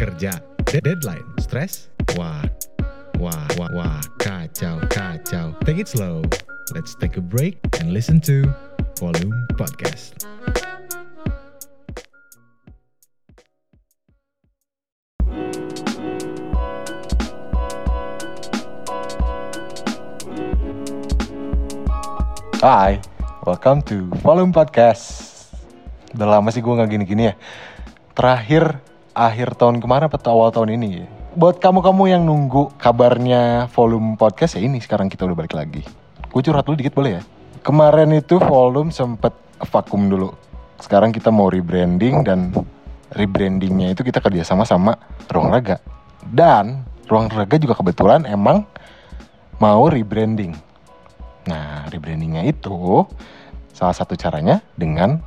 kerja, deadline, stres, wah, wah, wah, wah, kacau, kacau. Take it slow. Let's take a break and listen to Volume Podcast. Hai, welcome to Volume Podcast. Udah lama sih gue nggak gini-gini ya. Terakhir akhir tahun kemarin atau awal tahun ini. Buat kamu-kamu yang nunggu kabarnya Volume Podcast ya ini sekarang kita udah balik lagi. Gue curhat dulu dikit boleh ya? Kemarin itu Volume sempet vakum dulu. Sekarang kita mau rebranding dan rebrandingnya itu kita kerjasama sama Ruang Raga. Dan Ruang Raga juga kebetulan emang mau rebranding. Nah, rebrandingnya itu salah satu caranya dengan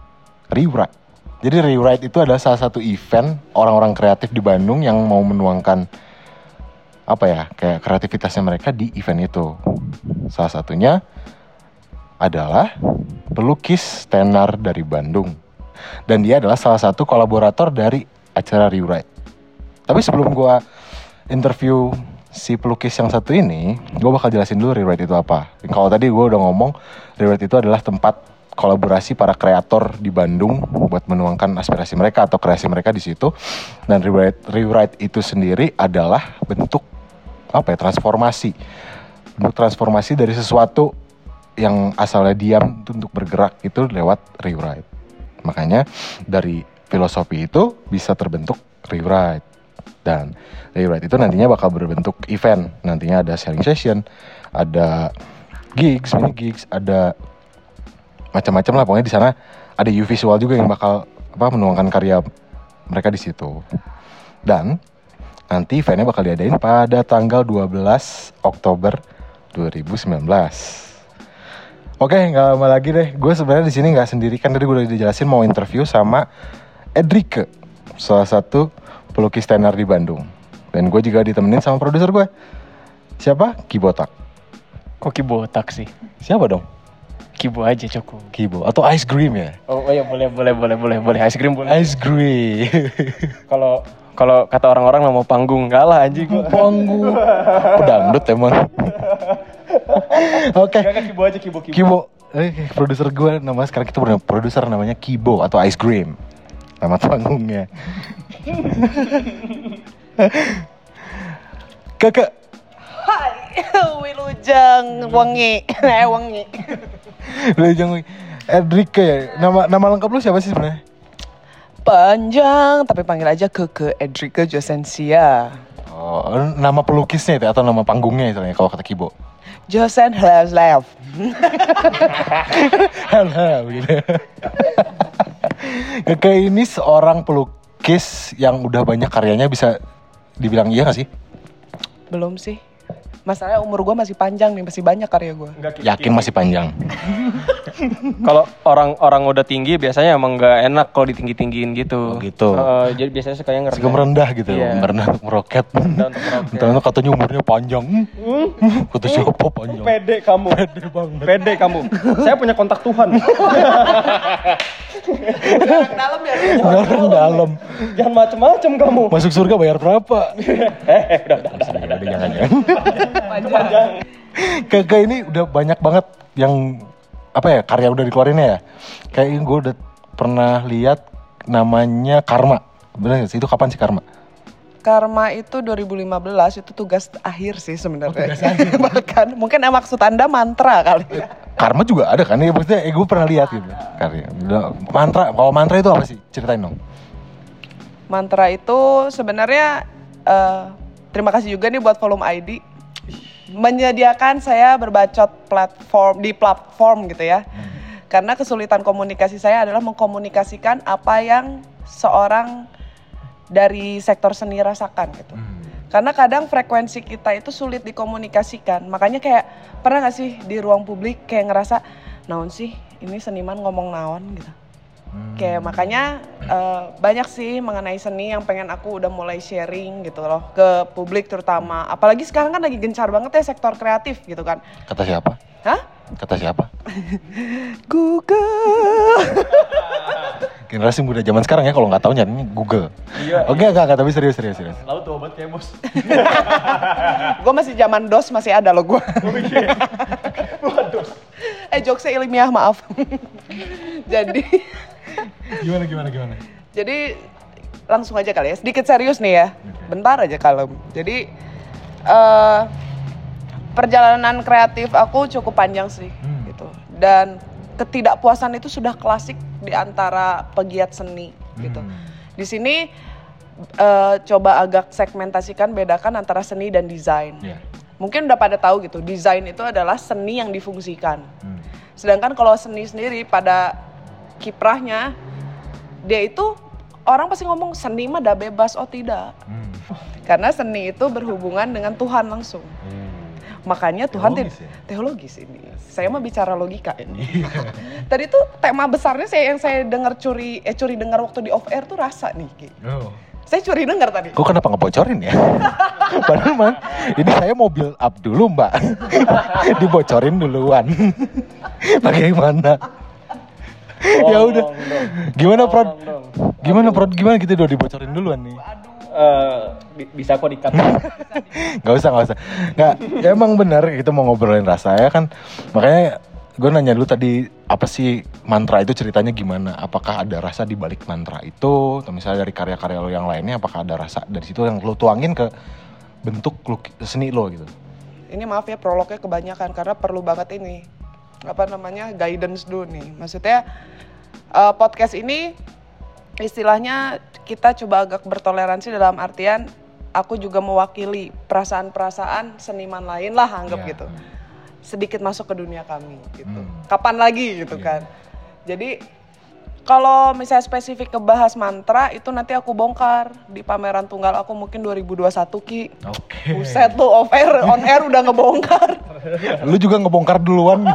rewrite. Jadi rewrite itu adalah salah satu event orang-orang kreatif di Bandung yang mau menuangkan apa ya kayak kreativitasnya mereka di event itu. Salah satunya adalah pelukis tenar dari Bandung. Dan dia adalah salah satu kolaborator dari acara rewrite. Tapi sebelum gua interview si pelukis yang satu ini, gue bakal jelasin dulu rewrite itu apa. Kalau tadi gue udah ngomong, rewrite itu adalah tempat kolaborasi para kreator di Bandung buat menuangkan aspirasi mereka atau kreasi mereka di situ. Dan rewrite, rewrite itu sendiri adalah bentuk apa ya transformasi, bentuk transformasi dari sesuatu yang asalnya diam untuk bergerak itu lewat rewrite. Makanya dari filosofi itu bisa terbentuk rewrite dan rewrite itu nantinya bakal berbentuk event nantinya ada sharing session ada gigs mini gigs ada macam-macam lah pokoknya di sana ada U visual juga yang bakal apa menuangkan karya mereka di situ dan nanti eventnya bakal diadain pada tanggal 12 Oktober 2019 Oke, nggak lama lagi deh. Gue sebenarnya di sini nggak sendiri kan tadi gue udah dijelasin mau interview sama Edrike, salah satu pelukis tenar di Bandung. Dan gue juga ditemenin sama produser gue. Siapa? Kibotak. Kok kibotak sih? Siapa dong? Kibo aja cukup. Kibo atau Ice Cream ya? Oh, oh iya boleh boleh boleh boleh boleh ice cream boleh. Ice Cream. Kalau kalau kata orang-orang nama panggung enggak lah anjing gua. Panggung. Pedangdut emang. Oke. Enggak kibo aja kibo kibo. Kibo. Eh, produser gue nama sekarang kita punya produser namanya Kibo atau Ice Cream. Nama panggungnya. Kakak, Hai, Wilujeng Wengi, eh Wengi. lu jangan Edrika ya. Nama nama lengkap lu siapa sih sebenarnya? Panjang, tapi panggil aja Keke Edrika Josensia. Oh, nama pelukisnya itu atau nama panggungnya itu ya kalau kata Kibo. Josen Hlaslev. Halo gitu. Kakak ini seorang pelukis yang udah banyak karyanya bisa dibilang iya gak sih? Belum sih. Masalahnya umur gue masih panjang nih, masih banyak karya gue. Yakin masih panjang. Kalau orang-orang udah tinggi biasanya emang nggak enak kalau ditinggi-tinggiin gitu. Oh, gitu. Heeh, jadi biasanya sukanya ngerendah. Suka merendah gitu, Iya. merendah untuk meroket. Merendah untuk meroket. Katanya umurnya panjang. Kata siapa panjang? Pede kamu. Pede banget. Pede kamu. Saya punya kontak Tuhan. dalam ya. Orang dalam. Jangan macem-macem kamu. Masuk surga bayar berapa? Eh, udah, udah. Udah, jangan jangan. Panjang. Kakak ini udah banyak banget yang apa ya karya udah dikeluarinnya ya. Kayak gue udah pernah lihat namanya Karma. Bener gak sih? Itu kapan sih Karma? Karma itu 2015 itu tugas akhir sih sebenarnya. Oh, tugas akhir. Bahkan mungkin maksud anda mantra kali ya. Karma juga ada kan? Ya maksudnya eh, gue pernah lihat gitu. Karya. Udah, Mantra. Kalau mantra itu apa sih? Ceritain dong. Mantra itu sebenarnya eh, terima kasih juga nih buat volume ID menyediakan saya berbacot platform di platform gitu ya. Karena kesulitan komunikasi saya adalah mengkomunikasikan apa yang seorang dari sektor seni rasakan gitu. Karena kadang frekuensi kita itu sulit dikomunikasikan. Makanya kayak pernah gak sih di ruang publik kayak ngerasa naon sih ini seniman ngomong naon gitu. Kayak makanya eh, banyak sih mengenai seni yang pengen aku udah mulai sharing gitu loh ke publik terutama. Apalagi sekarang kan lagi gencar banget ya sektor kreatif gitu kan. Kata siapa? Hah? Kata siapa? Google. generasi muda zaman sekarang ya kalau nggak tahu nyarinya Google. Iya, Oke, enggak, enggak, tapi serius, serius, serius. Lalu tuh obat ya bos. Gue masih zaman DOS masih ada loh gue. Oh iya. Waduh. eh jokesnya ilmiah maaf. Jadi Gimana, gimana, gimana? jadi langsung aja kali ya sedikit serius nih ya. Bentar aja kalem. Jadi eh perjalanan kreatif aku cukup panjang sih Hmm. gitu. Dan ketidakpuasan itu sudah klasik di antara pegiat seni gitu. Hmm. Di sini eh, coba agak segmentasikan bedakan antara seni dan desain. Iya. Mungkin udah pada tahu gitu, desain itu adalah seni yang difungsikan. Hmm. Sedangkan kalau seni sendiri pada kiprahnya dia itu orang pasti ngomong seni mah udah bebas, oh tidak. Hmm. Karena seni itu berhubungan dengan Tuhan langsung. Makanya Tuhan Teologis ya? teologis ini. Saya mah bicara logika ini. Tadi tuh tema besarnya saya yang saya dengar curi eh curi dengar waktu di off air tuh rasa nih. Oh. Saya curi dengar tadi. Kok kenapa ngebocorin ya? Padahal mah ini saya mau build up dulu mbak Dibocorin duluan Bagaimana? Ya udah. Gimana Prod? Gimana Prod? Gimana kita udah dibocorin duluan nih? Eh, bi- bisa kok dikat. Gak usah, gak usah Gak, ya emang bener kita mau ngobrolin rasa ya kan Makanya gue nanya dulu tadi apa sih mantra itu ceritanya gimana? Apakah ada rasa di balik mantra itu? Atau misalnya dari karya-karya lo yang lainnya apakah ada rasa dari situ yang lo tuangin ke bentuk seni lo gitu? Ini maaf ya prolognya kebanyakan karena perlu banget ini apa namanya guidance dulu nih. Maksudnya eh, podcast ini istilahnya kita coba agak bertoleransi dalam artian aku juga mewakili perasaan-perasaan seniman lain lah anggap Iya. gitu. Sedikit masuk ke dunia kami gitu. Hmm. Kapan lagi gitu Iya. kan. Jadi kalau misalnya spesifik kebahas mantra itu nanti aku bongkar di pameran tunggal aku mungkin 2021 Ki. Oke. Buset tuh off air, on air udah ngebongkar. Lu juga ngebongkar duluan.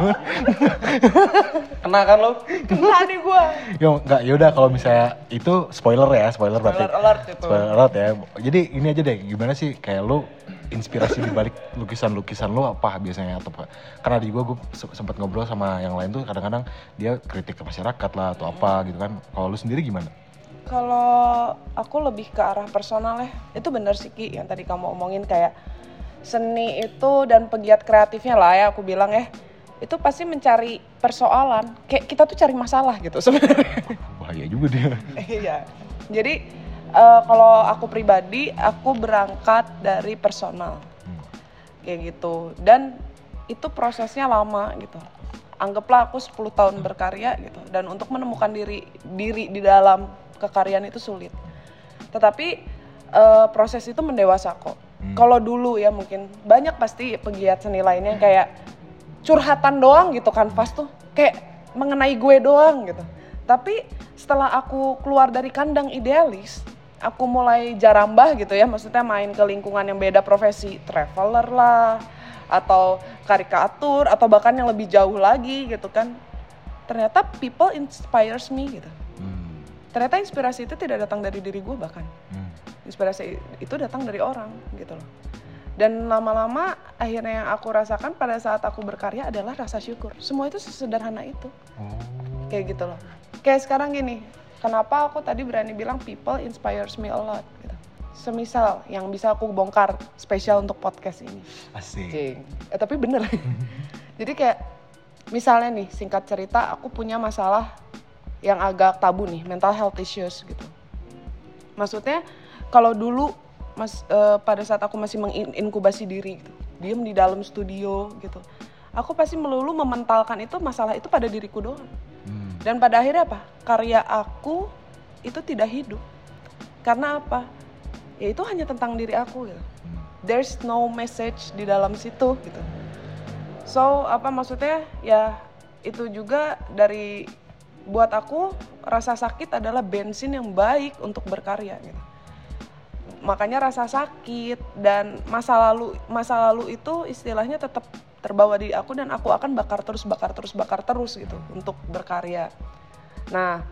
Kena kan lo? Kena nih gua. Yo, enggak, yaudah kalau misalnya itu spoiler ya, spoiler berarti. Spoiler alert itu. Spoiler alert ya. Jadi ini aja deh, gimana sih kayak lu inspirasi di balik lukisan-lukisan lu apa biasanya atau apa? Karena di gua gue sempat ngobrol sama yang lain tuh kadang-kadang dia kritik ke masyarakat lah atau apa gitu kan. Kalau lu sendiri gimana? Kalau aku lebih ke arah personal ya, itu bener sih Ki yang tadi kamu omongin kayak seni itu dan pegiat kreatifnya lah ya aku bilang ya itu pasti mencari persoalan kayak kita tuh cari masalah gitu sebenarnya Bahaya juga dia. iya jadi eh, kalau aku pribadi aku berangkat dari personal. Hmm. kayak gitu. Dan itu prosesnya lama gitu. Anggaplah aku 10 tahun berkarya gitu. Dan untuk menemukan diri diri di dalam kekaryaan itu sulit. Tetapi eh, proses itu mendewasa kok. Hmm. kalau dulu ya mungkin banyak pasti pegiat seni lainnya yang kayak curhatan doang gitu kan pas tuh kayak mengenai gue doang gitu. Tapi setelah aku keluar dari kandang idealis aku mulai jarambah gitu ya. Maksudnya main ke lingkungan yang beda profesi traveler lah atau karikatur atau bahkan yang lebih jauh lagi gitu kan. Ternyata people inspires me gitu. Hmm. ternyata inspirasi itu tidak datang dari diri gue bahkan. Hmm. inspirasi itu datang dari orang gitu loh. Dan lama-lama akhirnya yang aku rasakan pada saat aku berkarya adalah rasa syukur. Semua itu sesederhana itu. Oh. kayak gitu loh. Kayak sekarang gini kenapa aku tadi berani bilang people inspires me a lot gitu semisal yang bisa aku bongkar spesial untuk podcast ini Asik. Cing. Eh tapi bener. Jadi kayak misalnya nih singkat cerita aku punya masalah yang agak tabu nih mental health issues gitu. Maksudnya kalau dulu mas eh, pada saat aku masih menginkubasi diri gitu, diem di dalam studio gitu, aku pasti melulu mementalkan itu masalah itu pada diriku doang. Dan pada akhirnya apa? Karya aku itu tidak hidup. Karena apa? Ya itu hanya tentang diri aku gitu. There's no message di dalam situ gitu. So, apa maksudnya? Ya itu juga dari buat aku rasa sakit adalah bensin yang baik untuk berkarya gitu. Makanya rasa sakit dan masa lalu masa lalu itu istilahnya tetap terbawa di aku dan aku akan bakar terus bakar terus bakar terus gitu untuk berkarya. Nah,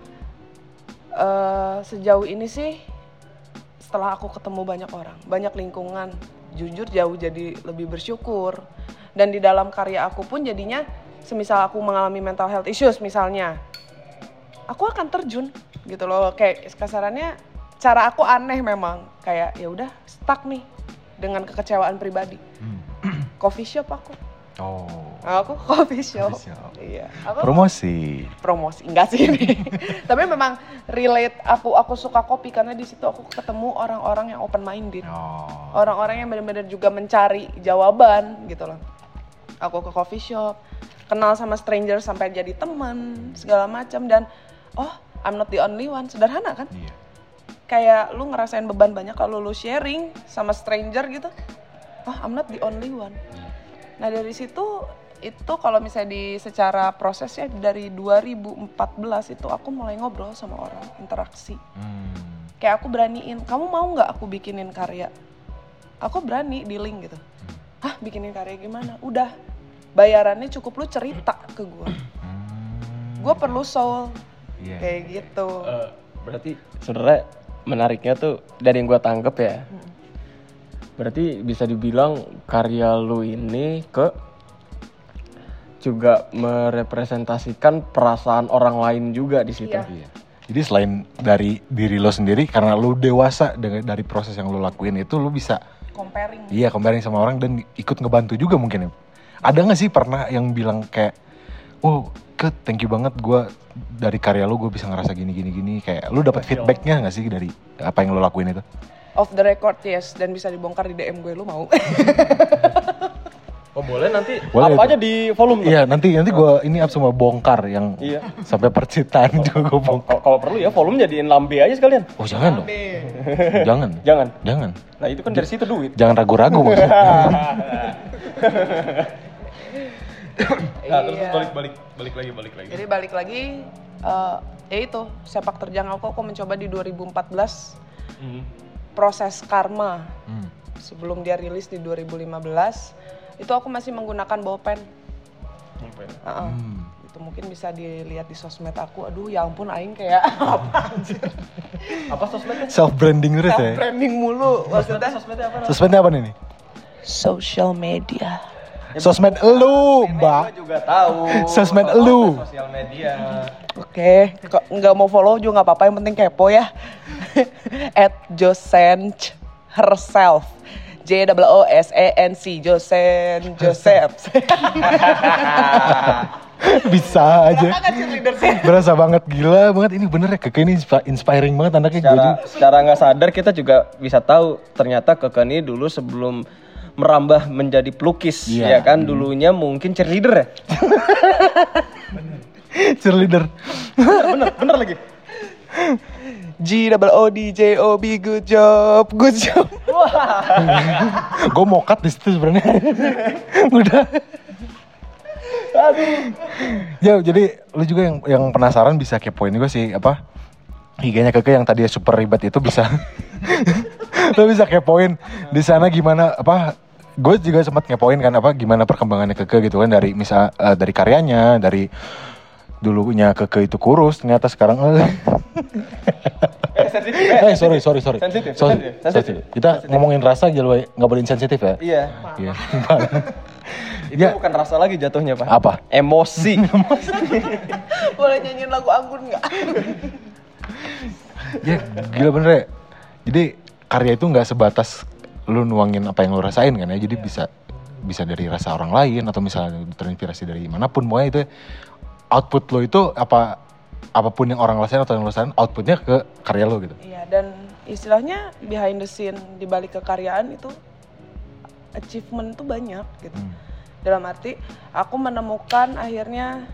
eh, sejauh ini sih setelah aku ketemu banyak orang, banyak lingkungan, jujur jauh jadi lebih bersyukur. Dan di dalam karya aku pun jadinya semisal aku mengalami mental health issues misalnya, aku akan terjun gitu loh. Kayak kasarannya cara aku aneh memang. Kayak ya udah stuck nih dengan kekecewaan pribadi. Coffee shop aku Oh. aku coffee shop, Coffee shop. iya. Aku Promosi. promosi. Enggak sih ini. Tapi memang relate. Aku aku suka kopi karena di situ aku ketemu orang-orang yang open minded Oh. orang-orang yang benar-benar juga mencari jawaban gitu loh. Aku ke coffee shop kenal sama stranger sampai jadi teman segala macam. Dan oh I'm not the only one. Sederhana kan? Iya. kayak lu ngerasain beban banyak kalau lu sharing sama stranger gitu. Oh I'm not the only one nah dari situ itu kalau misalnya di secara prosesnya dari 2014 itu aku mulai ngobrol sama orang interaksi Hmm. kayak aku beraniin kamu mau nggak aku bikinin karya aku berani dealing gitu hah bikinin karya gimana udah bayarannya cukup lu cerita ke gue Hmm. gue perlu soul Iya. kayak gitu Eh, berarti sebenarnya menariknya tuh dari yang gue tangkep ya. Berarti bisa dibilang karya lu ini ke juga merepresentasikan perasaan orang lain juga di situ. Iya. Iya. Jadi selain dari diri lo sendiri karena lo dewasa dengan dari proses yang lo lakuin itu lo bisa comparing iya comparing sama orang dan ikut ngebantu juga mungkin ya. Ada nggak sih pernah yang bilang kayak, oh ke thank you banget gue dari karya lo gue bisa ngerasa gini gini gini kayak lo dapat feedbacknya nggak sih dari apa yang lo lakuin itu? Off the record yes dan bisa dibongkar di DM gue lu mau Oh boleh nanti Boleh apa itu. aja di volume tuh. Iya nanti nanti gue ini up semua bongkar yang Iya. sampai percintaan juga gue bongkar. Kalau perlu ya volume jadiin lambe aja sekalian. Oh jangan dong, jangan, Jangan. jangan, Nah itu kan dari situ duit. jangan ragu-ragu. Nah, terus Iya. balik balik balik lagi balik lagi. jadi balik lagi eh, ya itu sepak terjang aku aku mencoba di 2014 Hmm. Proses karma Hmm. sebelum dia rilis di 2015 itu aku masih menggunakan bolpen Heeh. Hmm. itu mungkin bisa dilihat di sosmed aku aduh ya ampun aing kayak apa Apa sosmednya? Self branding terus ya. branding mulu maksudnya Sosmednya apa? Sosmednya apa nih? social media Sosmed elu, Mbak. Gue juga tahu. Sosmed elu. Sosial media. Oke, kok nggak mau follow juga nggak apa-apa, yang penting kepo ya. At Josench herself. J O O S E N C Josen Joseph. Bisa aja. Berasa banget gila banget ini bener ya Keke ini inspi- inspiring banget anaknya Secara juga. secara nggak sadar kita juga bisa tahu ternyata Keke ini dulu sebelum merambah menjadi pelukis Iya. ya kan dulunya mungkin cheerleader ya. cheerleader. bener bener lagi. G O D J O B good job, good job. gue mau cut di situ sebenarnya. Udah. Ya, jadi lu juga yang yang penasaran bisa kepoin juga sih apa IG-nya Keke yang tadi super ribet itu bisa lu bisa kepoin di sana gimana apa gue juga sempat ngepoin kan apa gimana perkembangannya Keke gitu kan dari misal eh, dari karyanya dari dulunya Keke itu kurus ternyata sekarang eh sorry sorry sorry Sensitif, sensitif, sensitif. kita ngomongin rasa aja lu nggak boleh insensitif ya Iya. Iya. Itu Ya. bukan rasa lagi jatuhnya pak. Apa? Emosi. Boleh nyanyiin lagu anggun nggak? ya gila bener ya jadi karya itu nggak sebatas lu nuangin apa yang lu rasain kan ya jadi bisa bisa dari rasa orang lain atau misalnya terinspirasi dari mana pun pokoknya itu output lo itu apa apa pun yang orang rasain atau yang lo rasain outputnya ke karya lo gitu Iya, dan istilahnya behind the scene di balik kekaryaan itu achievement itu banyak gitu. Hmm. Dalam arti aku menemukan akhirnya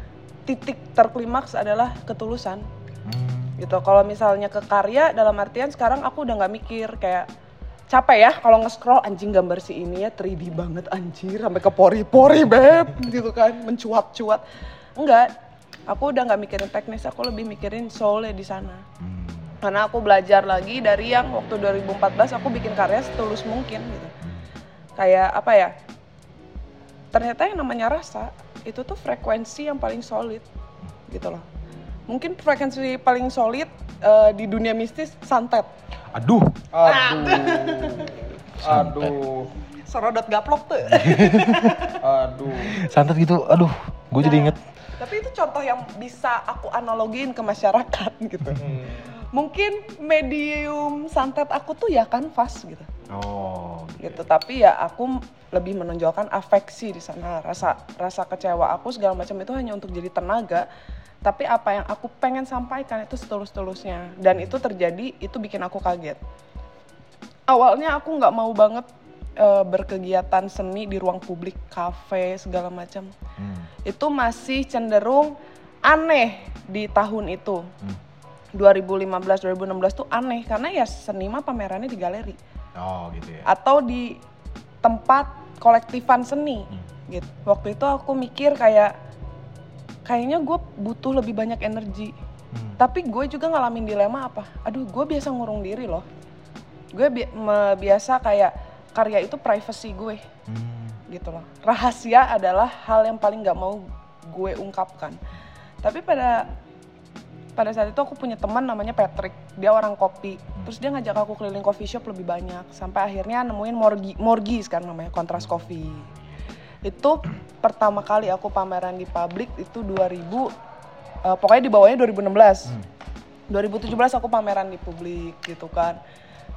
titik terklimaks adalah ketulusan. Hmm. gitu kalau misalnya ke karya dalam artian sekarang aku udah nggak mikir kayak capek ya kalau nge-scroll anjing gambar si ini ya 3D banget anjir sampai ke pori-pori beb gitu kan mencuat-cuat enggak aku udah nggak mikirin teknis aku lebih mikirin soulnya di sana Hmm. karena aku belajar lagi dari yang waktu 2014 aku bikin karya setulus mungkin gitu kayak apa ya ternyata yang namanya rasa itu tuh frekuensi yang paling solid gitu loh mungkin frekuensi paling solid eh, di dunia mistis santet aduh Aduh. Aduh. serodot gaplok tuh. Aduh. Santet gitu, aduh, gue jadi inget. Tapi itu contoh yang bisa aku analogin ke masyarakat gitu. Mungkin medium santet aku tuh ya kanvas gitu. Oh, gitu. Tapi ya aku lebih menonjolkan afeksi di sana. Rasa rasa kecewa aku segala macam itu hanya untuk jadi tenaga. Tapi apa yang aku pengen sampaikan itu setulus-tulusnya dan itu terjadi itu bikin aku kaget. Awalnya aku nggak mau banget eh, berkegiatan seni di ruang publik kafe segala macam Hmm. itu masih cenderung aneh di tahun itu Hmm. 2015 2016 tuh aneh karena ya seni mah pamerannya di galeri Oh, gitu ya. atau di tempat kolektifan seni gitu waktu itu aku mikir kayak kayaknya gue butuh lebih banyak energi Hmm. tapi gue juga ngalamin dilema apa aduh gue biasa ngurung diri loh gue bi- biasa kayak karya itu privacy gue. Hmm. gitu loh. Rahasia adalah hal yang paling nggak mau gue ungkapkan. Tapi pada pada saat itu aku punya teman namanya Patrick. Dia orang kopi. Terus dia ngajak aku keliling coffee shop lebih banyak. Sampai akhirnya nemuin Morgi Morgi sekarang namanya Kontras Coffee. Itu pertama kali aku pameran di publik itu 2000 eh, pokoknya di bawahnya 2016 2017 aku pameran di publik gitu kan.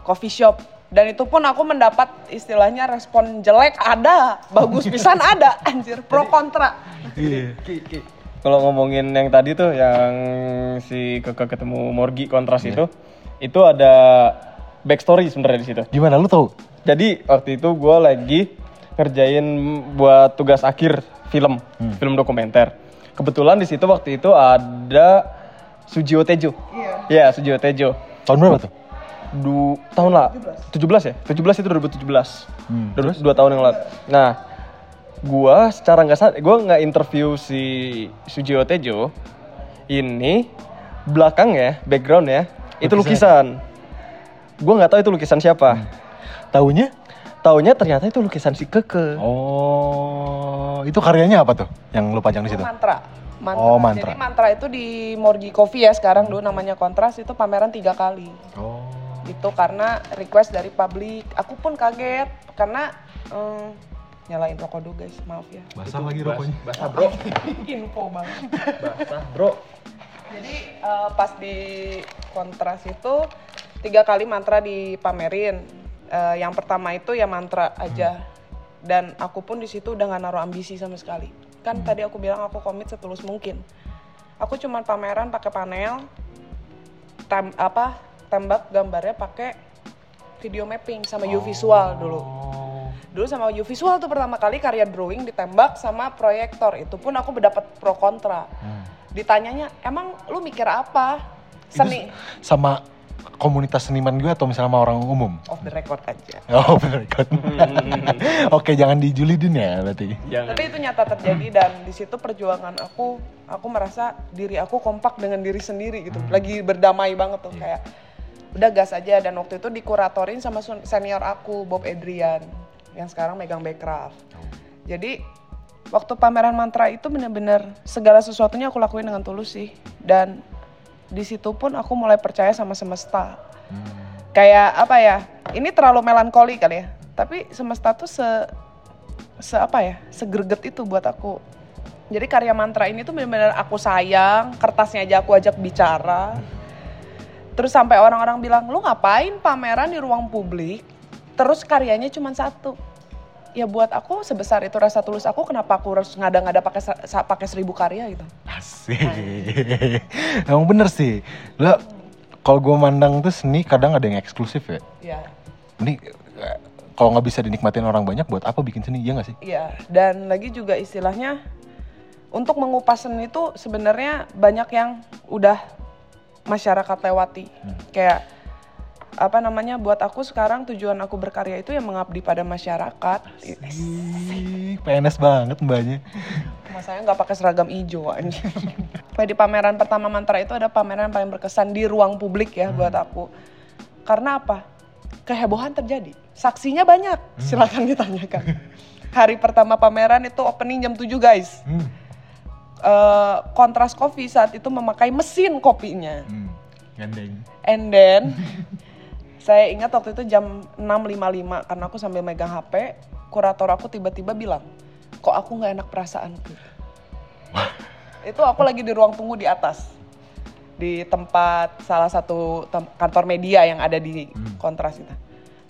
Coffee shop dan itu pun aku mendapat istilahnya respon jelek ada bagus pisan ada anjir pro kontra Iya. Kalau ngomongin yang tadi tuh yang si Keke ketemu Morgi kontras itu, itu ada backstory sebenarnya di situ. Gimana lu tahu? Jadi waktu itu gue lagi ngerjain buat tugas akhir film, film dokumenter. Kebetulan di situ waktu itu ada Sujio Tejo. Iya. Iya, Sujio Tejo. Tahun berapa tuh? Du tahun lah 17 ya? 17 itu 2017. Hmm, Dua, dua tahun yang lalu. Nah, gua secara nggak sadar, gua nggak interview si Sujio Tejo. Ini belakang ya, background ya, itu lukisan. Gua nggak tahu itu lukisan siapa. Tahunya? Taunya ternyata itu lukisan si Keke. Oh, itu karyanya apa tuh yang lu pajang di situ? mantra. mantra. Oh, mantra. Jadi mantra itu di Morgi Coffee ya sekarang dulu namanya kontras itu pameran tiga kali. Oh. Itu karena request dari publik. Aku pun kaget karena em, nyalain rokok dulu guys, maaf ya. Basah lagi rokoknya. Basah bro, Info banget. basah bro. Jadi eh, pas di kontras itu tiga kali mantra dipamerin. Eh, yang pertama itu ya mantra aja. Dan aku pun di situ udah nggak naruh ambisi sama sekali. Kan tadi aku bilang aku komit setulus mungkin. Aku cuman pameran pakai panel, tem apa tembak gambarnya pakai video mapping sama U visual dulu. Oh. Dulu sama U visual tuh pertama kali karya drawing ditembak sama proyektor. Itu pun aku mendapat pro kontra. Hmm. Ditanyanya, emang lu mikir apa? Itu Seni sama komunitas seniman gue atau misalnya sama orang umum? off the record aja. Oh, bener kan. Oke, jangan dijulidin ya berarti. Jangan. Tapi itu nyata terjadi dan di situ perjuangan aku, aku merasa diri aku kompak dengan diri sendiri gitu. Lagi berdamai banget tuh kayak udah gas aja dan waktu itu dikuratorin sama senior aku Bob Adrian yang sekarang megang Backcraft. Jadi waktu pameran mantra itu bener-bener segala sesuatunya aku lakuin dengan tulus sih dan di situ pun aku mulai percaya sama semesta. Kayak apa ya? Ini terlalu melankoli kali ya. Tapi semesta tuh se se apa ya? Segerget itu buat aku. Jadi karya mantra ini tuh benar-benar aku sayang, kertasnya aja aku ajak bicara. Terus sampai orang-orang bilang, "Lu ngapain pameran di ruang publik? Terus karyanya cuma satu." Ya buat aku sebesar itu rasa tulus aku, kenapa aku harus ngada-ngada pakai pakai seribu karya gitu? Asik. Emang bener sih. Lo kalau gue mandang tuh seni kadang ada yang eksklusif ya. Ya, Ini kalau nggak bisa dinikmatin orang banyak buat apa bikin seni? Iya nggak sih? Iya, dan lagi juga istilahnya untuk mengupas seni itu sebenarnya banyak yang udah masyarakat lewati. Kayak apa namanya buat aku sekarang tujuan aku berkarya itu yang mengabdi pada masyarakat. Ih, PNS banget mbaknya. Mas saya nggak pakai seragam hijau anjir. Di pameran pertama mantra itu ada pameran yang paling berkesan di ruang publik ya buat aku. Karena apa? Kehebohan terjadi. Saksinya banyak. Silakan ditanyakan. Hari pertama pameran itu opening jam 7 guys. Hmm. Eh, Kontras Coffee saat itu memakai mesin kopinya. Hmm. Gandeng. And then saya ingat waktu itu jam 6.55 karena aku sambil megang HP, kurator aku tiba-tiba bilang, kok aku nggak enak perasaan. itu aku lagi di ruang tunggu di atas, di tempat salah satu tem- kantor media yang ada di Hmm. kontras itu.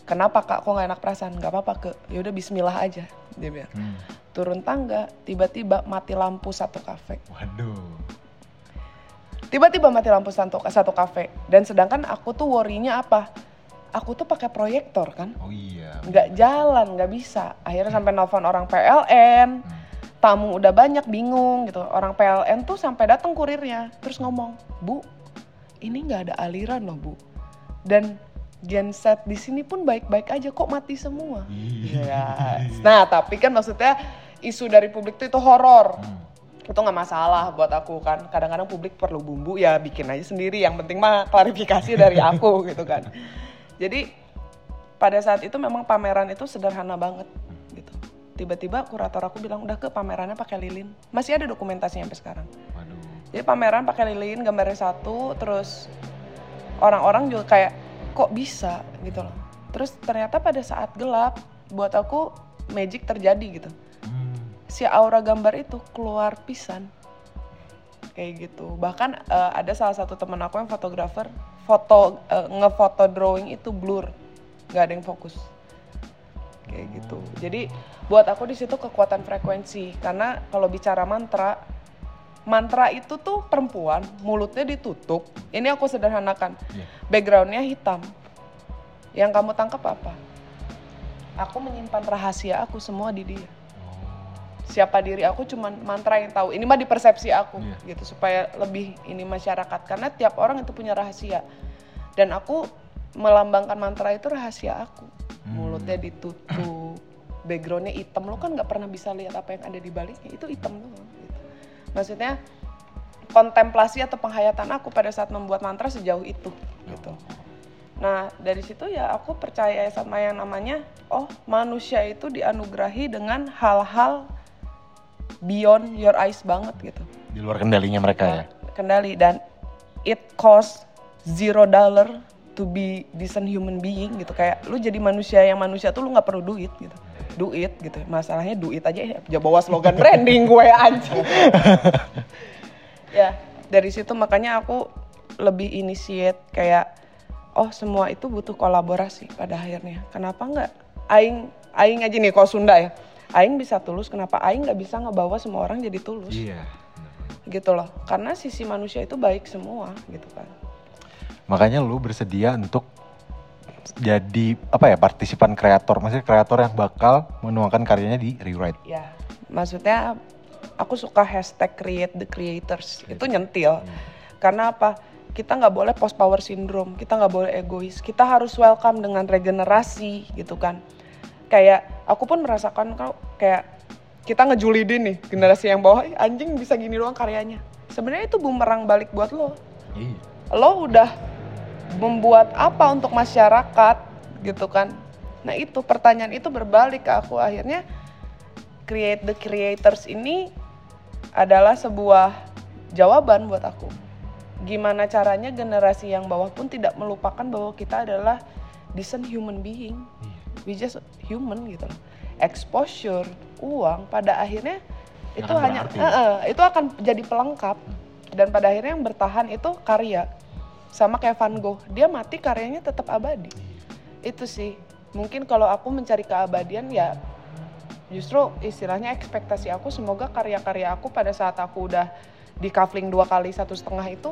Kenapa kak? Kok nggak enak perasaan? Gak apa-apa ke. Ya udah Bismillah aja, dia bilang. Hmm. Turun tangga, tiba-tiba mati lampu satu kafe. Waduh. Tiba-tiba mati lampu satu, satu kafe. Dan sedangkan aku tuh worry-nya apa? Aku tuh pakai proyektor kan, Oh iya. nggak jalan, nggak bisa. Akhirnya sampai nelpon orang PLN, Hmm. tamu udah banyak bingung gitu. Orang PLN tuh sampai datang kurirnya, terus ngomong, Bu, ini nggak ada aliran loh Bu. Dan genset di sini pun baik-baik aja, kok mati semua? Ya. Nah, tapi kan maksudnya isu dari publik tuh itu horor. Hmm. Itu nggak masalah buat aku kan. Kadang-kadang publik perlu bumbu ya bikin aja sendiri. Yang penting mah klarifikasi dari aku gitu kan. Jadi pada saat itu memang pameran itu sederhana banget gitu. Tiba-tiba kurator aku bilang udah ke pamerannya pakai lilin. Masih ada dokumentasinya sampai sekarang. Waduh. Jadi pameran pakai lilin, gambarnya satu, terus orang-orang juga kayak kok bisa gitu loh. Terus ternyata pada saat gelap, buat aku magic terjadi gitu. Hmm. Si aura gambar itu keluar pisan. Kayak gitu. Bahkan eh, ada salah satu teman aku yang fotografer, foto eh, ngefoto drawing itu blur, nggak ada yang fokus. Kayak gitu. Jadi buat aku di situ kekuatan frekuensi karena kalau bicara mantra mantra itu tuh perempuan mulutnya ditutup. Ini aku sederhanakan. Iya. backgroundnya hitam. Yang kamu tangkap apa? Aku menyimpan rahasia aku semua di dia. Oh. siapa diri aku cuman mantra yang tahu. Ini mah di persepsi aku Iya. gitu supaya lebih ini masyarakat. Karena tiap orang itu punya rahasia. Dan aku melambangkan mantra itu rahasia aku. Hmm. mulutnya ditutup backgroundnya hitam. Lo kan nggak pernah bisa lihat apa yang ada di baliknya. Itu hitam doang. Maksudnya kontemplasi atau penghayatan aku pada saat membuat mantra sejauh itu gitu Nah, dari situ ya aku percaya sama yang namanya, oh manusia itu dianugerahi dengan hal-hal beyond your eyes banget gitu. Di luar kendalinya mereka ya. Kendali dan it cost zero dollar to be decent human being gitu. Kayak lu jadi manusia yang manusia tuh lu nggak perlu duit gitu. Duit gitu. Masalahnya duit aja ya bawa slogan branding gue anjing. ya, dari situ makanya aku lebih initiate kayak oh semua itu butuh kolaborasi pada akhirnya. Kenapa nggak aing aing aja nih kalau Sunda ya. Aing bisa tulus, kenapa aing nggak bisa ngebawa semua orang jadi tulus? Iya. Gitu loh. Karena sisi manusia itu baik semua gitu kan. Makanya lu bersedia untuk jadi apa ya partisipan kreator, maksudnya kreator yang bakal menuangkan karyanya di rewrite. Ya, maksudnya aku suka hashtag create the creators. Itu nyentil. Karena apa? Kita nggak boleh post power syndrome, kita nggak boleh egois. Kita harus welcome dengan regenerasi gitu kan. Kayak aku pun merasakan kalau kayak kita ngejulidin nih generasi yang bawah, "Ih, anjing bisa gini doang karyanya. Sebenarnya itu bumerang balik buat lo. Iya. Lo udah membuat apa untuk masyarakat gitu kan. Nah itu pertanyaan itu berbalik ke aku akhirnya create the creators ini adalah sebuah jawaban buat aku. Gimana caranya generasi yang bawah pun tidak melupakan bahwa kita adalah decent human being. We just human gitu loh. Exposure, uang pada akhirnya itu Akan hanya eh, itu akan jadi pelengkap dan pada akhirnya yang bertahan itu karya. Sama kayak Van Gogh, dia mati karyanya tetap abadi. Itu sih. Mungkin kalau aku mencari keabadian ya justru istilahnya ekspektasi aku semoga karya-karya aku pada saat aku udah di kafling dua kali satu setengah itu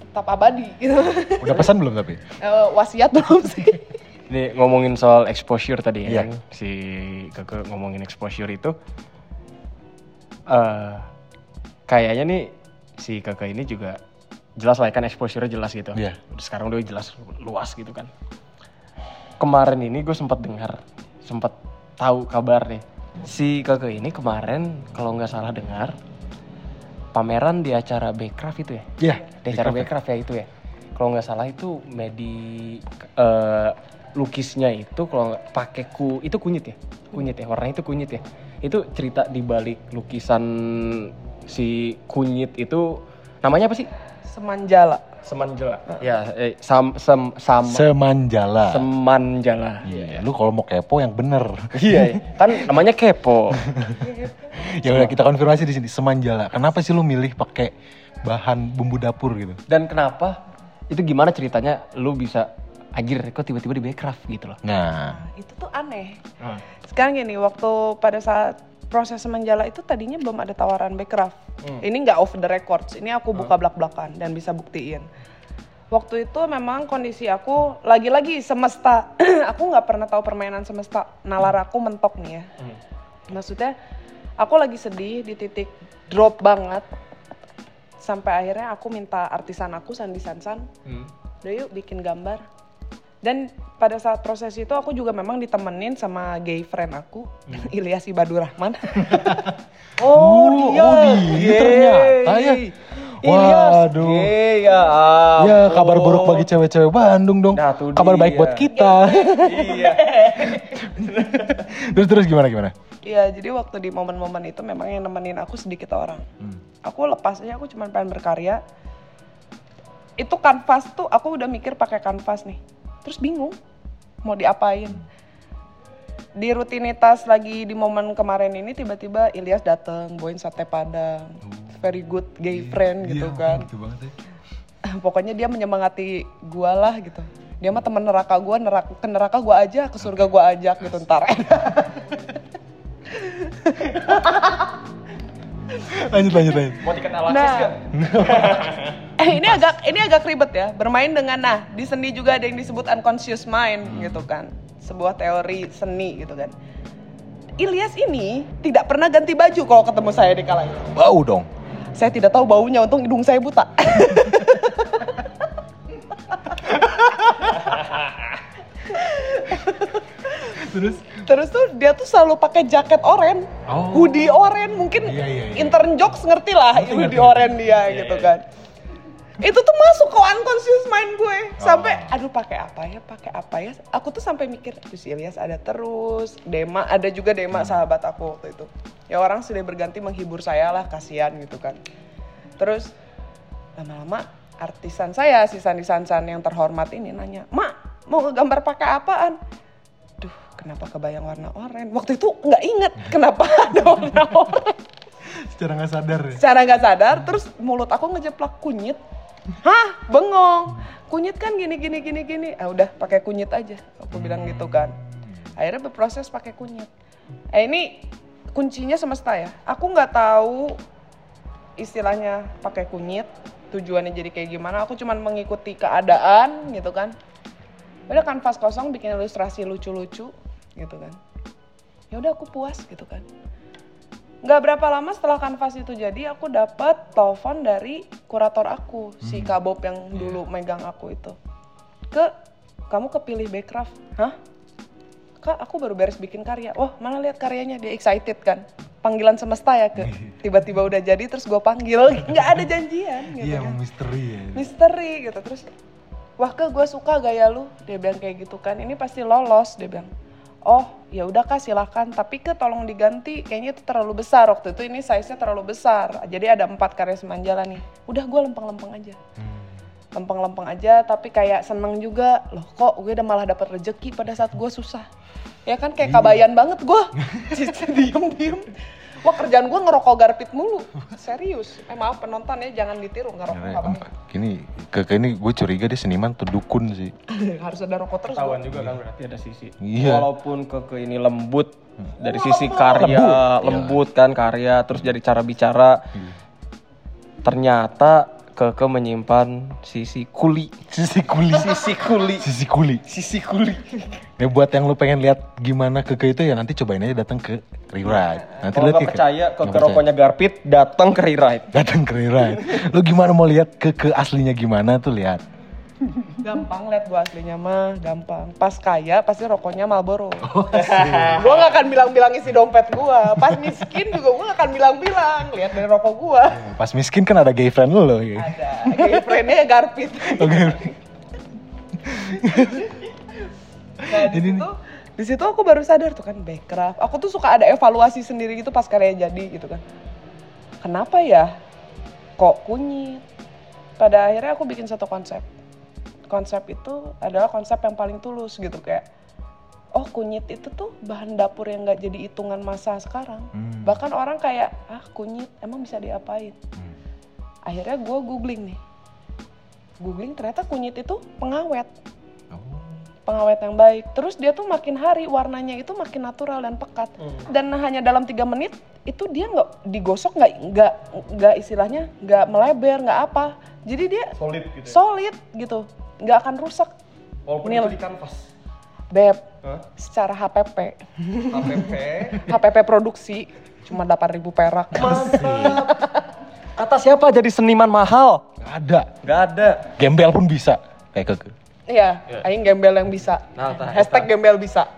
tetap abadi gitu. Udah pesan belum tapi? Eh, wasiat belum sih? Ini ngomongin soal exposure tadi ya, Iya. kan? si Keke ngomongin exposure itu, eh kayaknya nih si Keke ini juga jelas lah ya kan exposure jelas gitu. Iya. Sekarang udah jelas luas gitu kan. Kemarin ini gue sempat dengar, sempat tahu kabar nih. Si Keke ini kemarin kalau nggak salah dengar pameran di acara Backcraft itu ya? Iya. di acara Backcraft ya itu ya kalau nggak salah itu medi eh, lukisnya itu kalau pakai ku itu kunyit ya kunyit ya warnanya itu kunyit ya itu cerita di balik lukisan si kunyit itu namanya apa sih Semanjala. Semanjala. Ya, eh, sam sem sam Semanjala. semanjala. Iya, lu kalau mau kepo yang bener. Iya, kan namanya kepo. ya udah kita konfirmasi di sini Semanjala. Kenapa sih lu milih pakai bahan bumbu dapur gitu? Dan kenapa? Itu gimana ceritanya lu bisa anjir kok tiba-tiba di Backcraft gitu loh. Nah, Nah, itu tuh aneh. Sekarang gini, waktu pada saat proses semenjala itu tadinya belum ada tawaran Backcraft. Ini nggak off the records, ini aku buka belak-belakan dan bisa buktiin. Waktu itu memang kondisi aku lagi-lagi semesta. aku nggak pernah tahu permainan semesta. Nalar aku mentok nih ya. Maksudnya aku lagi sedih di titik drop banget. Sampai akhirnya aku minta artisan aku Sandi Sansan, udah yuk bikin gambar. Dan pada saat proses itu aku juga memang ditemenin sama gay friend aku, Ilyas Ibadu Rahman. Oh, dia. oh, dia ternyata ya. Waduh. Iya. Ya kabar buruk bagi cewek-cewek Bandung dong. Nah, tuh kabar baik buat kita. Iya. terus terus gimana gimana? Iya, jadi waktu di momen-momen itu memang yang nemenin aku sedikit orang. Aku lepas aja, aku cuma pengen berkarya. Itu kanvas tuh, aku udah mikir pakai kanvas nih. Terus bingung mau diapain. Di rutinitas lagi di momen kemarin ini tiba-tiba Ilyas dateng, bawain sate padang. Very good gay friend gitu kan. banget ya. Pokoknya dia menyemangati gua lah gitu. Dia mah temen neraka gua, neraka, ke neraka gua aja, ke surga gua ajak gitu ntar. lanjut lanjut lanjut. Mau dikenal Nah. gak? Eh, ini agak ini agak ribet ya. Bermain dengan nah di seni juga ada yang disebut unconscious mind gitu kan. Sebuah teori seni gitu kan. Ilyas ini tidak pernah ganti baju kalau ketemu saya di kala itu. Bau dong. Saya tidak tahu baunya, untung hidung saya buta. Terus Terus tuh dia tuh selalu pakai jaket oren, Oh. hoodie oren, mungkin Iya, iya, iya. intern jokes ngerti lah Ngerti, hoodie oren dia gitu kan. Itu tuh masuk ke unconscious mind gue. Sampai Oh. aduh pakai apa ya, pakai apa ya. Aku tuh sampai mikir, tuh si Ilyas ada terus, Dema ada juga Dema Hmm. sahabat aku waktu itu. Ya orang sudah berganti menghibur saya lah, kasihan gitu kan. Terus lama-lama artisan saya, si Sandi Sansan yang terhormat ini nanya, Mak, mau ngegambar pakai apaan? Duh, kenapa kebayang warna oranye? Waktu itu nggak inget kenapa ada warna oranye. secara nggak sadar ya. Secara nggak sadar, terus mulut aku ngejeplak kunyit. Hah, bengong. Kunyit kan gini gini gini gini. Ah udah pakai kunyit aja. Aku bilang gitu kan. Akhirnya berproses pakai kunyit. Eh ini kuncinya semesta ya. Aku nggak tahu istilahnya pakai kunyit tujuannya jadi kayak gimana. Aku cuman mengikuti keadaan gitu kan. Udah kanvas kosong bikin ilustrasi lucu-lucu gitu kan. Ya udah aku puas gitu kan. Nggak berapa lama setelah kanvas itu jadi, aku dapat telepon dari kurator aku, si Kak Bob yang dulu megang aku itu. Ke, kamu kepilih Backcraft. Hah? Kak, aku baru beres bikin karya. Wah, mana lihat karyanya? Dia excited kan. Panggilan semesta ya ke. Tiba-tiba udah jadi, terus gue panggil. Nggak ada janjian gitu Iya, kan. misteri ya. Misteri gitu. Terus, wah ke gue suka gaya lu. Dia bilang kayak gitu kan. Ini pasti lolos, dia bilang. Oh, ya udah kak silahkan. Tapi ke tolong diganti. Kayaknya itu terlalu besar waktu itu. Ini size-nya terlalu besar. Jadi ada empat karya semanjala nih. Udah gue lempeng-lempeng aja. Lempeng-lempeng aja. Tapi kayak seneng juga. Loh kok gue udah malah dapet rezeki pada saat gue susah. Ya kan kayak kabayan banget gue. Diem-diem. Wah kerjaan gue ngerokok garpit mulu. Serius. Eh maaf penonton ya jangan ditiru ngerokok nggak baik. Gini, ke, ke ini gue curiga dia seniman atau dukun sih. Harus ada rokok terus. Gua. juga kan berarti ada sisi. Iya. Walaupun ke, ke ini lembut dari sisi karya, lembut, kan karya, terus dari cara bicara. Ternyata Keke menyimpan sisi kuli. Sisi kuli. Sisi kuli. Sisi kuli. Sisi kuli. Ya buat yang lu pengen lihat gimana keke itu ya nanti cobain aja datang ke Rewrite. Nanti Kalau nggak Keke. percaya ke Nggak ke percaya. rokoknya Garpit, datang ke Rewrite. Datang ke Rewrite. lu gimana mau lihat keke aslinya gimana tuh lihat. Gampang lihat gua aslinya mah, gampang. Pas kaya pasti rokoknya Marlboro. Oh, gua gak akan bilang-bilang isi dompet gua. Pas miskin juga gua gak akan bilang-bilang. Lihat dari rokok gua. Pas miskin kan ada gay friend loh. ya. Ada. Gay friend-nya ya Garpit. Oke. Nah, di situ di situ aku baru sadar tuh kan backcraft. Aku tuh suka ada evaluasi sendiri gitu pas karya jadi gitu kan. Kenapa ya? Kok kunyit? pada akhirnya aku bikin satu konsep konsep itu adalah konsep yang paling tulus gitu kayak oh kunyit itu tuh bahan dapur yang nggak jadi hitungan masa sekarang. Hmm. bahkan orang kayak ah kunyit emang bisa diapain? Hmm. akhirnya gue googling nih. Googling ternyata kunyit itu pengawet. Oh. pengawet yang baik. Terus dia tuh makin hari warnanya itu makin natural dan pekat. Dan hanya dalam tiga menit itu dia nggak digosok nggak nggak nggak istilahnya nggak melebar nggak apa. Jadi dia Solid gitu. solid gitu nggak akan rusak Walaupun Nil. itu di kanvas. beb Hah? secara HPP HPP. HPP produksi cuma 8000 perak Mantap. Kata siapa jadi seniman mahal? Nggak ada. Gak ada. Gembel pun bisa. Kayak keke. iya aing gembel yang bisa Nah, hashtag eta. gembel bisa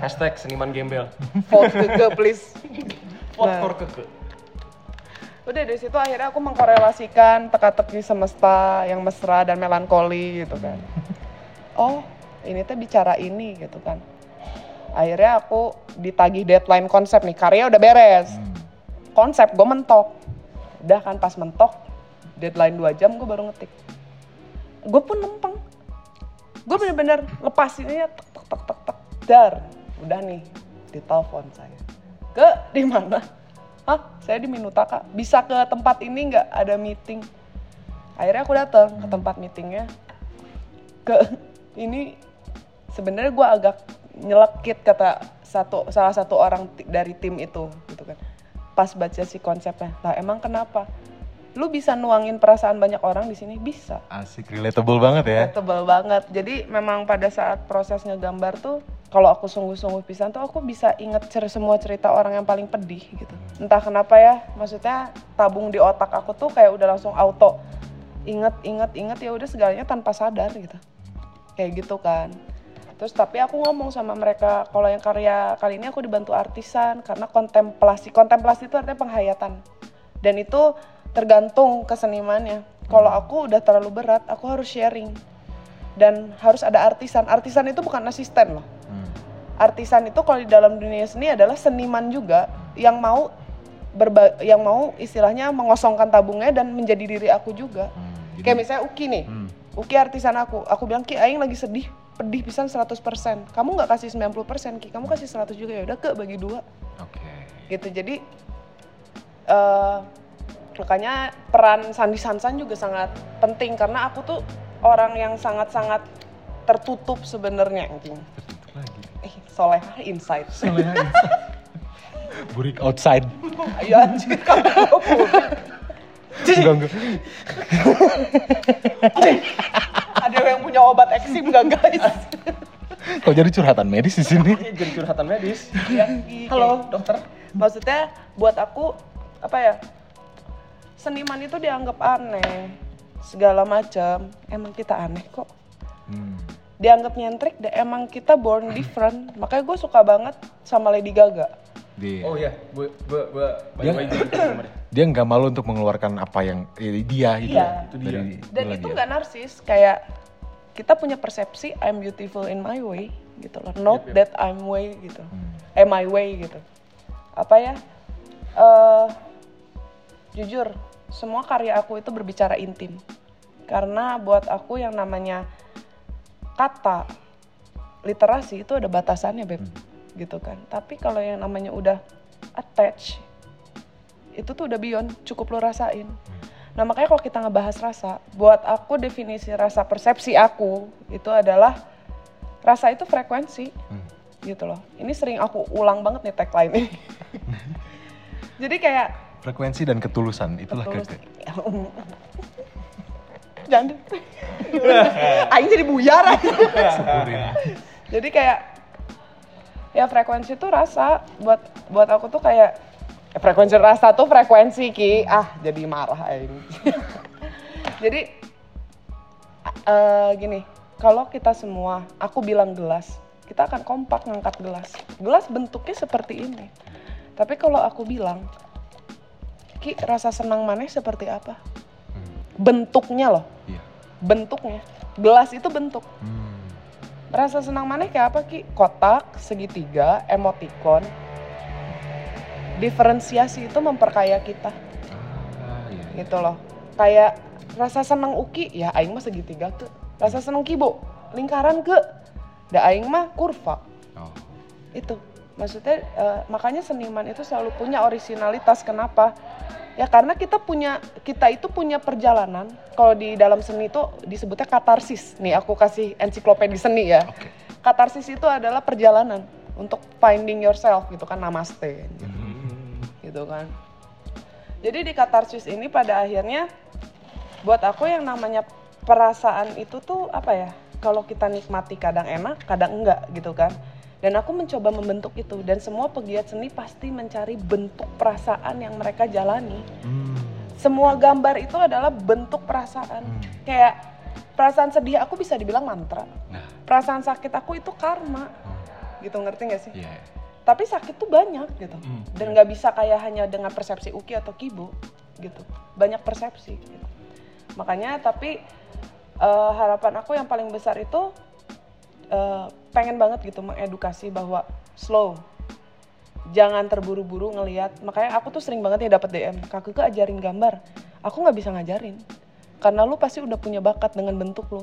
Hashtag seniman gembel. vote ke please Vote Nah. for keke. Udah dari situ akhirnya aku mengkorelasikan teka-teki semesta yang mesra dan melankoli gitu kan. Oh ini teh bicara ini gitu kan. Akhirnya aku ditagih deadline konsep nih karya udah beres. Konsep gue mentok. Udah kan pas mentok deadline 2 jam gue baru ngetik. Gue pun lempeng gue bener-bener lepasinnya tek tek tek tek tek. Dar udah nih ditelepon saya. Ke di mana Hah, saya di Minutaka. Bisa ke tempat ini nggak ada meeting? Akhirnya aku datang ke tempat meetingnya. Ke ini sebenarnya gue agak nyelekit kata satu salah satu orang dari tim itu gitu kan. Pas baca si konsepnya, lah emang kenapa? Lu bisa nuangin perasaan banyak orang di sini bisa. Asik, relatable banget ya. Tebal banget. Jadi memang pada saat proses ngegambar tuh kalau aku sungguh-sungguh pisan tuh aku bisa inget cer semua cerita orang yang paling pedih gitu. Entah kenapa ya, maksudnya tabung di otak aku tuh kayak udah langsung auto inget inget inget ya udah segalanya tanpa sadar gitu. Kayak gitu kan. Terus tapi aku ngomong sama mereka kalau yang karya kali ini aku dibantu artisan karena kontemplasi. Kontemplasi itu artinya penghayatan. Dan itu tergantung kesenimannya. Kalau aku udah terlalu berat, aku harus sharing. Dan harus ada artisan. Artisan itu bukan asisten loh. Hmm. Artisan itu kalau di dalam dunia seni adalah seniman juga yang mau berba yang mau istilahnya mengosongkan tabungnya dan menjadi diri aku juga. Hmm, jadi- Kayak misalnya Uki nih. Hmm. Uki artisan aku. Aku bilang Ki aing lagi sedih, pedih pisan 100%. Kamu nggak kasih 90% Ki, kamu kasih 100 juga ya udah ke bagi dua Oke. gitu. Jadi eh makanya peran Sandi Sansan juga sangat penting karena aku tuh orang yang sangat-sangat tertutup sebenarnya anjing. Lagi. Eh, solehah insight. Burik outside. Ayo anjing kamu Enggak, enggak. Ada yang punya obat eksim gak guys? Kok jadi curhatan medis di sini? Ini jadi curhatan medis. Ya, Halo, dokter. Maksudnya buat aku apa ya? Seniman itu dianggap aneh segala macam. Emang kita aneh kok. Hmm. Dianggap nyentrik, deh. emang kita born different. Makanya gue suka banget sama Lady Gaga. Dia, Oh iya, gue gue gue by Dia- nggak malu untuk mengeluarkan apa yang eh, dia gitu. Iya. Itu dia. Dan itu nggak narsis, kayak kita punya persepsi I'm beautiful in my way gitu loh. Not Yep, yep. that I'm way gitu. Hmm. Eh my way gitu. Apa ya? eh jujur, semua karya aku itu berbicara intim. Karena buat aku yang namanya kata literasi itu ada batasannya, Beb. Gitu kan. Tapi kalau yang namanya udah attach itu tuh udah beyond, cukup lo rasain. Nah makanya kalau kita ngebahas rasa, buat aku definisi rasa persepsi aku itu adalah rasa itu frekuensi, Hmm. gitu loh. Ini sering aku ulang banget nih tagline ini. Jadi kayak Frekuensi dan ketulusan itulah Ketulus-. Jangan. Aing jadi buyar. Jadi kayak ya frekuensi itu rasa buat buat aku tuh kayak ya, frekuensi rasa tuh frekuensi ki ah jadi marah aing. jadi eh, gini kalau kita semua aku bilang gelas kita akan kompak ngangkat gelas gelas bentuknya seperti ini tapi kalau aku bilang ki rasa senang maneh seperti apa Hmm. bentuknya loh. Bentuknya. Gelas itu bentuk. Hmm. rasa senang maneh kayak apa ki? Kotak segitiga emoticon. Diferensiasi itu memperkaya kita. Ah, iya. gitu loh. Kayak rasa seneng uki ya aing mah segitiga ke. Rasa seneng kibo lingkaran ke. Da aing mah kurva. Oh. itu. Maksudnya eh, makanya seniman itu selalu punya originalitas kenapa ya karena kita punya kita itu punya perjalanan. Kalau di dalam seni itu disebutnya katarsis. Nih aku kasih ensiklopedi seni ya. Oke. katarsis itu adalah perjalanan untuk finding yourself gitu kan namaste gitu. Kan. Jadi di katarsis ini pada akhirnya buat aku yang namanya perasaan itu tuh apa ya? Kalau kita nikmati kadang enak kadang enggak gitu kan dan aku mencoba membentuk itu dan semua pegiat seni pasti mencari bentuk perasaan yang mereka jalani Hmm. semua gambar itu adalah bentuk perasaan Hmm. kayak perasaan sedih aku bisa dibilang mantra Nah. perasaan sakit aku itu karma Hmm. gitu ngerti gak sih Iya. tapi sakit tuh banyak gitu Hmm. dan nggak bisa kayak hanya dengan persepsi Uki atau Kibo gitu banyak persepsi gitu. makanya tapi eh, harapan aku yang paling besar itu eh, pengen banget gitu mengedukasi bahwa slow jangan terburu-buru ngelihat makanya aku tuh sering banget ya dapat DM kakak ke ajarin gambar aku nggak bisa ngajarin karena lu pasti udah punya bakat dengan bentuk lu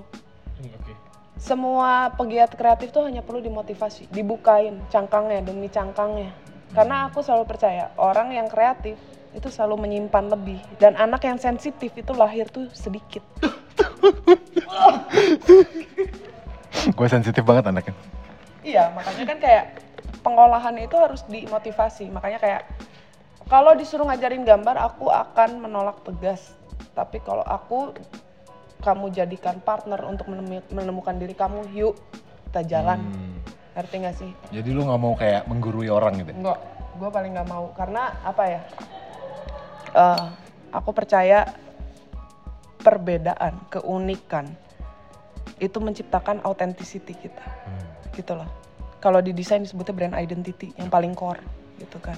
Oke. semua pegiat kreatif tuh hanya perlu dimotivasi, dibukain cangkangnya demi cangkangnya. Karena aku selalu percaya orang yang kreatif itu selalu menyimpan lebih dan anak yang sensitif itu lahir tuh sedikit. Gue sensitif banget anaknya. Iya, makanya kan kayak pengolahan itu harus dimotivasi. Makanya kayak kalau disuruh ngajarin gambar aku akan menolak tegas. Tapi kalau aku kamu jadikan partner untuk menemu- menemukan diri kamu, yuk kita jalan. Hmm. Ngerti gak sih? Jadi lu nggak mau kayak menggurui orang gitu? ya? Enggak, gue paling nggak mau karena apa ya? Eh, aku percaya perbedaan, keunikan itu menciptakan authenticity kita, Hmm. gitu loh. Kalau di desain disebutnya brand identity yang paling core, gitu kan.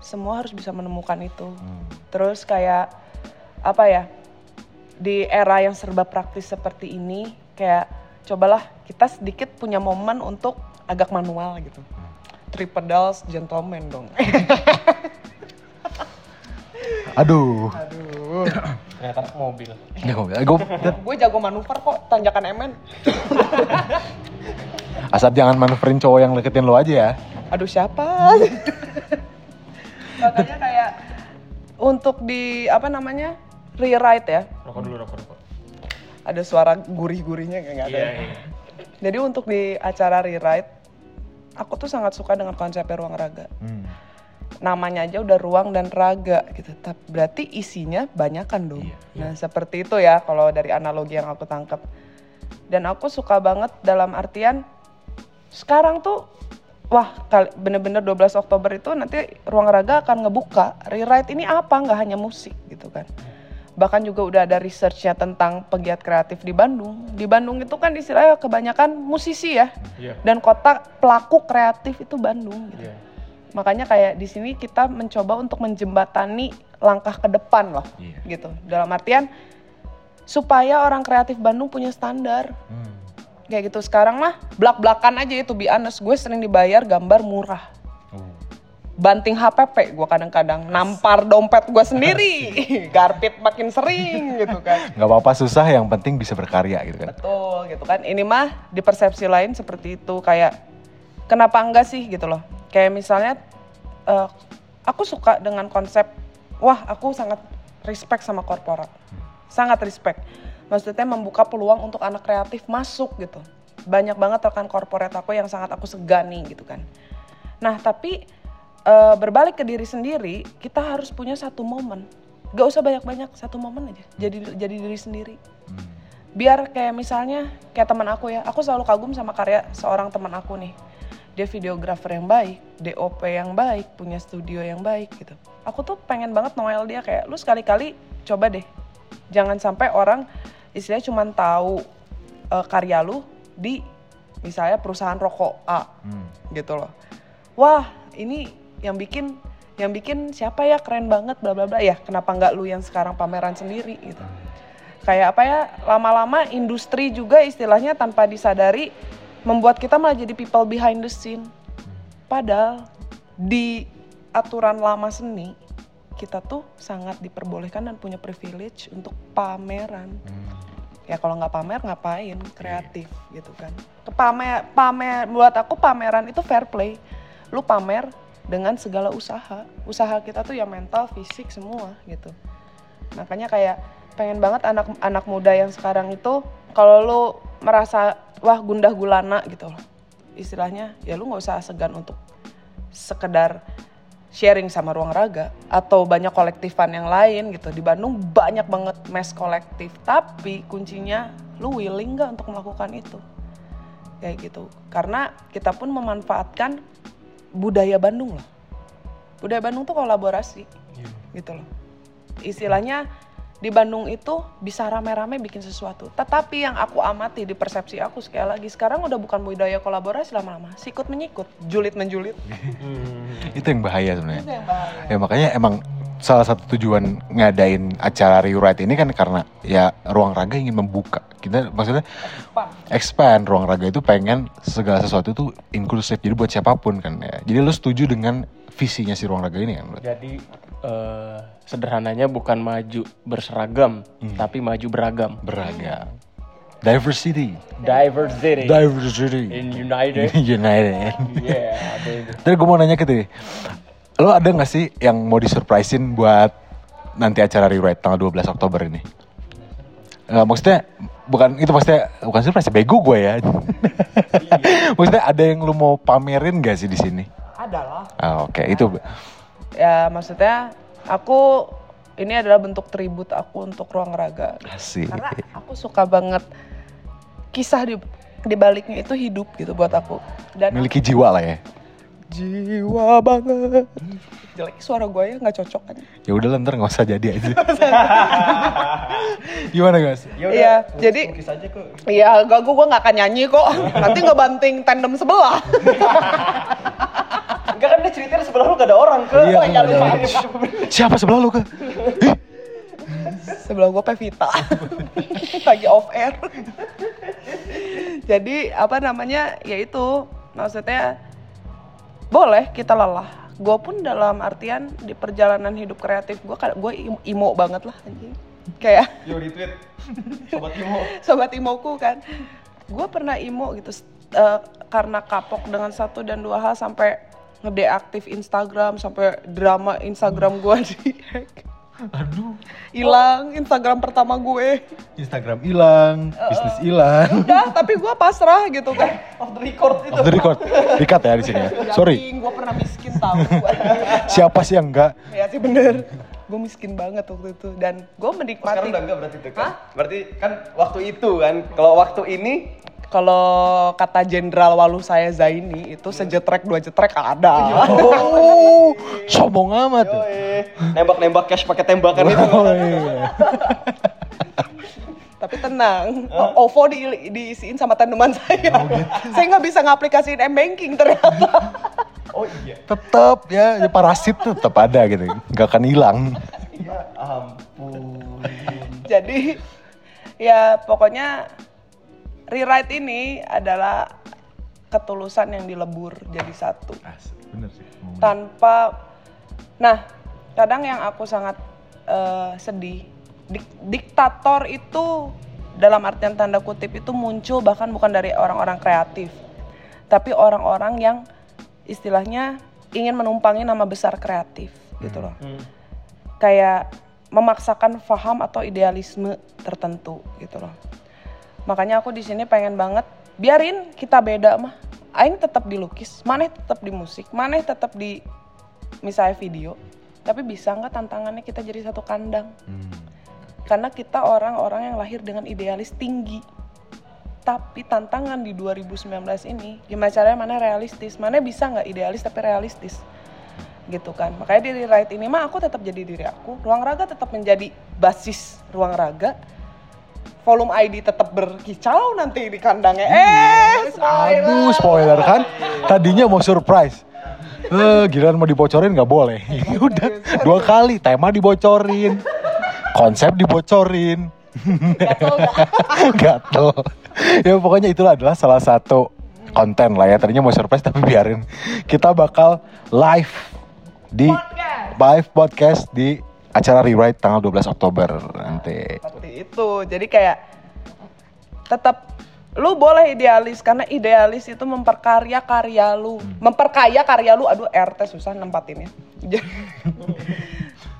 Semua harus bisa menemukan itu. Hmm. Terus kayak apa ya? Di era yang serba praktis seperti ini, kayak cobalah kita sedikit punya momen untuk agak manual gitu. Three pedals gentleman dong. Aduh. Aduh. Ternyata mobil. Ya, gue, gue gue jago manuver kok tanjakan MN. asal jangan manuverin cowok yang deketin lo aja ya. Aduh siapa? Makanya kayak untuk di apa namanya rewrite ya. Rokok dulu, rokok, rokok. Ada suara gurih-gurihnya kayak nggak ada. Iya, ya. iya. Jadi untuk di acara rewrite, aku tuh sangat suka dengan konsepnya ruang raga. Hmm. Namanya aja udah ruang dan raga gitu. Tapi berarti isinya banyakan dong. Iya, Nah seperti itu ya kalau dari analogi yang aku tangkap. Dan aku suka banget dalam artian sekarang tuh wah bener-bener 12 Oktober itu nanti ruang raga akan ngebuka rewrite ini apa nggak hanya musik gitu kan bahkan juga udah ada researchnya tentang pegiat kreatif di Bandung di Bandung itu kan istilahnya kebanyakan musisi ya Iya. dan kota pelaku kreatif itu Bandung gitu. Iya. Makanya kayak di sini kita mencoba untuk menjembatani langkah ke depan loh Iya. gitu. Dalam artian supaya orang kreatif Bandung punya standar. Hmm. kayak gitu. Sekarang mah belak-belakan aja itu be honest. Gue sering dibayar gambar murah. Oh. banting HPP gue kadang-kadang. Nampar dompet gue sendiri. Garpit makin sering gitu kan. Gak apa-apa susah, yang penting bisa berkarya gitu kan. betul gitu kan. Ini mah di persepsi lain seperti itu. Kayak kenapa enggak sih gitu loh kayak misalnya eh, aku suka dengan konsep wah aku sangat respect sama korporat. Sangat respect. Maksudnya membuka peluang untuk anak kreatif masuk gitu. Banyak banget rekan korporat aku yang sangat aku segani gitu kan. Nah tapi eh, berbalik ke diri sendiri kita harus punya satu momen. Gak usah banyak-banyak satu momen aja. Jadi jadi diri sendiri. Hmm. biar kayak misalnya kayak teman aku ya aku selalu kagum sama karya seorang teman aku nih dia videografer yang baik DOP yang baik punya studio yang baik gitu. Aku tuh pengen banget Noel dia kayak lu sekali-kali coba deh. Jangan sampai orang istilahnya cuma tahu eh, karya lu di misalnya perusahaan rokok A Hmm. gitu loh. Wah ini yang bikin yang bikin siapa ya? Keren banget bla bla bla. Ya kenapa nggak lu yang sekarang pameran sendiri gitu. Kayak apa ya? Lama-lama industri juga istilahnya tanpa disadari membuat kita malah jadi people behind the scene padahal di aturan lama seni kita tuh sangat diperbolehkan dan punya privilege untuk pameran. Ya kalau nggak pamer ngapain? Kreatif gitu kan. Pamer, pamer buat aku pameran itu fair play. Lu pamer dengan segala usaha. Usaha kita tuh ya mental, fisik semua gitu. Makanya kayak pengen banget anak-anak muda yang sekarang itu kalau lu merasa wah gundah gulana gitu loh. Istilahnya ya lu nggak usah segan untuk sekedar sharing sama ruang raga atau banyak kolektifan yang lain gitu. Di Bandung banyak banget mes kolektif, tapi kuncinya lu willing gak untuk melakukan itu. Kayak gitu. Karena kita pun memanfaatkan budaya Bandung loh. Budaya Bandung tuh kolaborasi. Gitu loh. Istilahnya di Bandung itu bisa rame-rame bikin sesuatu. Tetapi yang aku amati di persepsi aku sekali lagi sekarang udah bukan budaya kolaborasi lama-lama, sikut menyikut, julit menjulit. Itu yang bahaya sebenarnya. Itu yang bahaya. Ya makanya emang salah satu tujuan ngadain acara Rewrite ini kan karena ya ruang raga ingin membuka. Kita maksudnya Pak, expand ruang raga itu pengen segala sesuatu itu inklusif jadi buat siapa pun kan ya. Jadi lu setuju dengan visinya si ruang raga ini kan? Jadi eh, sederhananya bukan maju berseragam, tapi maju beragam. Beragam. Diversity. Diversity Diversity. in United. United. yeah, baby. Terus gue mau nanya ke tuh, lo ada gak sih yang mau disurprisein buat nanti acara Rewrite tanggal 12 Oktober ini? Eh, maksudnya bukan itu maksudnya bukan surprise bego gue ya. maksudnya ada yang lu mau pamerin gak sih di sini? ada lah. Ah, Oke itu Ya maksudnya aku ini adalah bentuk tribut aku untuk ruang raga. asik. Karena aku suka banget kisah di di baliknya itu hidup gitu buat aku. Dan Miliki jiwa lah ya. jiwa banget. Jelek suara gue ya nggak cocok kan. Ya udah ntar nggak usah jadi aja. Gimana guys? Iya, jadi Iya, gak gue nggak akan nyanyi kok. Nanti nggak banting tandem sebelah. Dia ceritanya sebelah lu gak ada orang ke. Iya, Oh, iya, ada. iya. Siapa sebelah lu ke? sebelah gue Pevita lagi off air jadi apa namanya yaitu maksudnya boleh kita lelah gue pun dalam artian di perjalanan hidup kreatif gue gue imo banget lah anjing kayak Yo retweet. Sobat Imo. sobat imoku kan gue pernah imo gitu eh, karena kapok dengan satu dan dua hal sampai ngedeaktif Instagram sampai drama Instagram gue di hack Aduh, hilang Instagram pertama gue Instagram hilang, bisnis hilang. udah tapi gue pasrah gitu kan Off the record itu. Off the record, dikat ya di sini ya. Sorry, gue pernah miskin tahu siapa sih yang enggak? ya sih bener gue miskin banget waktu itu dan gue menikmati Sekarang udah enggak berarti itu kan? Berarti kan waktu itu kan. Kalau waktu ini kalau kata jenderal walu saya Zaini itu sejetrek dua jetrek ada Oh, sombong amat. tuh. Yoi. nembak-nembak cash pakai tembakan itu. Oh iya. tapi tenang OVO di, diisiin sama tanaman saya saya nggak bisa ngaplikasiin m banking ternyata Oh iya. Tetep ya, ya parasit tuh tetep ada gitu. Gak akan hilang. Ya ampun. jadi ya pokoknya rewrite ini adalah ketulusan yang dilebur jadi satu. Bener sih. tanpa nah kadang yang aku sangat eh, sedih dik- diktator itu dalam artian tanda kutip itu muncul bahkan bukan dari orang-orang kreatif tapi orang-orang yang istilahnya ingin menumpangi nama besar kreatif gitu loh. Kayak memaksakan paham atau idealisme tertentu gitu loh makanya aku di sini pengen banget biarin kita beda mah. Aing tetap dilukis maneh tetap di musik maneh tetap di misalnya video tapi bisa nggak tantangannya kita jadi satu kandang? Karena kita orang-orang yang lahir dengan idealis tinggi. Tapi tantangan di 2019 ini gimana caranya mana realistis? Mana bisa nggak idealis tapi realistis? Gitu kan. Makanya di rewrite ini mah aku tetap jadi diri aku. Ruang raga tetap menjadi basis ruang raga volume ID tetap berkicau nanti di kandangnya eh spoiler. Aduh, spoiler kan? Tadinya mau surprise. Eh, giliran mau dibocorin nggak boleh. Udah dua kali tema dibocorin, konsep dibocorin. Gatel. ya pokoknya itulah adalah salah satu konten lah ya. Tadinya mau surprise tapi biarin. Kita bakal live di live podcast di acara Rewrite tanggal 12 Oktober nanti. seperti itu. Jadi kayak tetap lu boleh idealis karena idealis itu memperkarya karya lu. Memperkaya karya lu. Aduh RT susah nempatinnya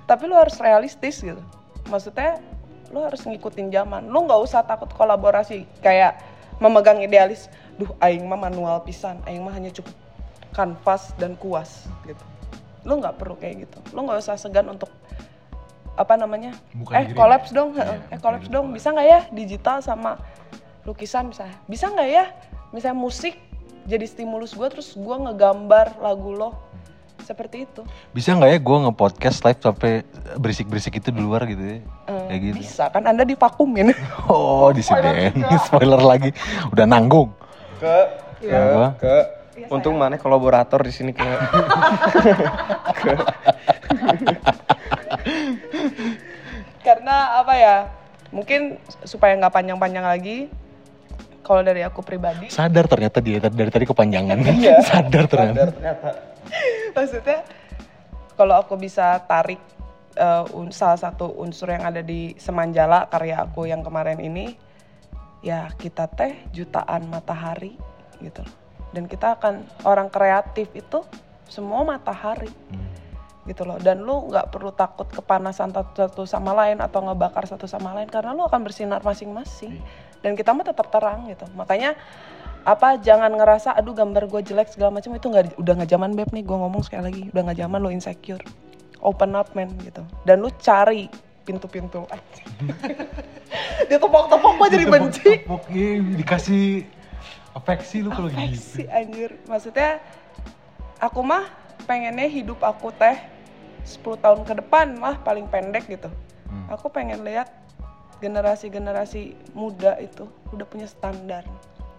tapi lu harus realistis gitu. Maksudnya lu harus ngikutin zaman. Lu nggak usah takut kolaborasi kayak memegang idealis. Duh aing mah manual pisan. Aing mah hanya cukup kanvas dan kuas gitu. Lu nggak perlu kayak gitu. Lu nggak usah segan untuk apa namanya? Bukan eh diri. kolaps dong Iya, eh kolaps dong. bisa nggak ya digital sama lukisan misalnya bisa nggak ya? Misalnya musik jadi stimulus gue terus gue ngegambar lagu lo. Seperti itu. Bisa nggak ya gue nge-podcast live sampai berisik-berisik itu di luar gitu ya? Eh, Kayak gitu. bisa. Kan anda divakumin. Oh, disiden. Spoiler lagi. Udah nanggung. Ke. Apa? ke. Untung mana kolaborator di sini ke ke karena apa ya mungkin supaya nggak panjang-panjang lagi kalau dari aku pribadi Sadar ternyata dia dari tadi kepanjangan. Iya. Sadar ternyata. sadar ternyata maksudnya kalau aku bisa tarik un- salah satu unsur yang ada di Semanjala karya aku yang kemarin ini ya kita teh jutaan matahari gitu dan kita akan orang kreatif itu semua matahari gitu loh. Dan lu nggak perlu takut kepanasan satu, satu sama lain atau ngebakar satu sama lain karena lu akan bersinar masing-masing. Dan kita mah tetap terang gitu. Makanya apa jangan ngerasa aduh gambar gue jelek segala macam itu nggak udah nggak zaman beb nih gue ngomong sekali lagi udah nggak zaman lo insecure. Open up man gitu. Dan lu cari pintu-pintu. Dia tepok-tepok gue jadi benci. Tepuk, iya, dikasih afeksi lu kalau gitu. sih anjir. Maksudnya aku mah pengennya hidup aku teh 10 tahun ke depan lah paling pendek gitu. Hmm. aku pengen lihat generasi-generasi muda itu udah punya standar.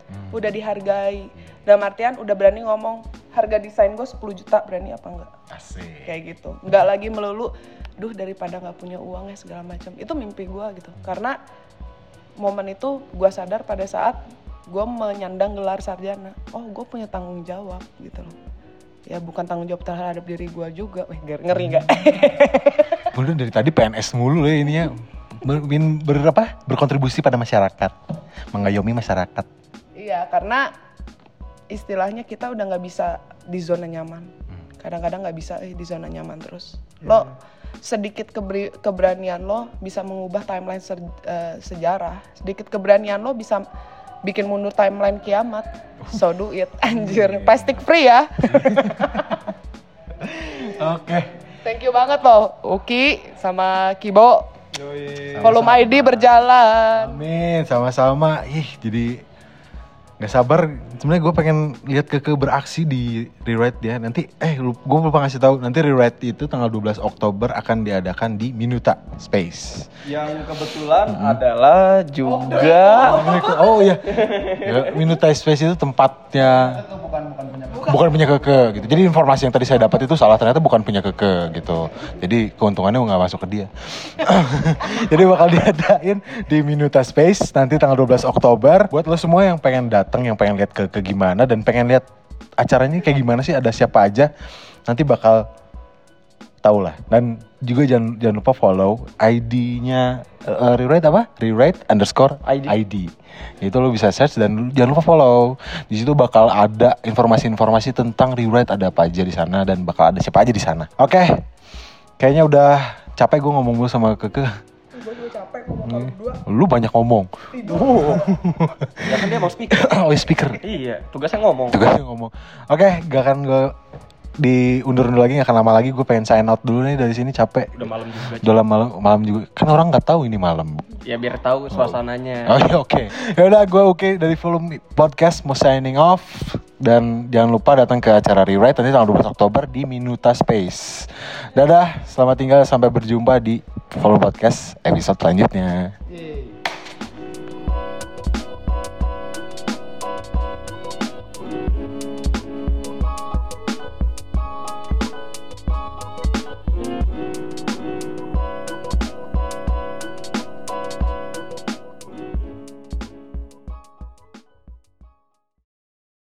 Hmm. udah dihargai. Dalam artian udah berani ngomong harga desain gue 10 juta berani apa enggak? Asik. kayak gitu. Nggak lagi melulu duh daripada nggak punya uang ya segala macam. Itu mimpi gue gitu. Karena momen itu gue sadar pada saat gue menyandang gelar sarjana. Oh gue punya tanggung jawab gitu loh ya bukan tanggung jawab terhadap diri gue juga Wih, ngeri ngeri nggak Udah dari tadi PNS mulu ya ini ya. Ber, ber- apa? berkontribusi pada masyarakat. Mengayomi masyarakat. iya karena istilahnya kita udah nggak bisa di zona nyaman kadang-kadang nggak bisa eh, di zona nyaman terus lo sedikit keberi- keberanian lo bisa mengubah timeline ser- eh, sejarah sedikit keberanian lo bisa bikin mundur timeline kiamat. So do it anjir. Plastic free ya. Oke. thank you banget lo Uki sama Kibo. Volume ID berjalan. Amin, sama-sama. Ih, jadi nggak sabar. Sebenarnya gue pengen lihat Keke beraksi di rewrite dia. Nanti, eh, gue lupa ngasih tahu. Nanti rewrite itu tanggal 12 Oktober akan diadakan di Minuta Space. yang kebetulan adalah juga Oh iya, Ya, Minuta Space itu tempatnya bukan punya Keke gitu. Jadi informasi yang tadi saya dapat itu salah ternyata bukan punya Keke gitu. Jadi keuntungannya nggak masuk ke dia. Jadi bakal diadain di Minuta Space nanti tanggal 12 Oktober. Buat lo semua yang pengen datang, yang pengen lihat Keke gimana dan pengen lihat acaranya kayak gimana sih, ada siapa aja, nanti bakal tahu lah. Dan juga jangan jangan lupa follow ID-nya eh, rewrite apa? Rewrite underscore ID. ID. Itu lo bisa search dan lu- jangan lupa follow. Di situ bakal ada informasi-informasi tentang rewrite ada apa aja di sana dan bakal ada siapa aja di sana. Oke. Kayaknya udah capek gue ngomong dulu sama Keke. gue juga capek ngomong berdua Lu banyak ngomong. ya kan dia mau speaker oh, speaker. iya tugasnya ngomong Tugasnya ngomong. Oke, gak akan gue diundur-undur lagi, gak akan lama lagi. Gue pengen sign out dulu nih dari sini capek. udah malam juga Udah malam, malam juga. Kan orang nggak tahu ini malam. ya biar tahu suasananya Oh iya oke. Ya udah gue oke dari volume podcast mau signing off dan jangan lupa datang ke acara rewrite nanti tanggal 12 Oktober di Minuta Space. Dadah, selamat tinggal sampai berjumpa di volume podcast episode selanjutnya. Yeay.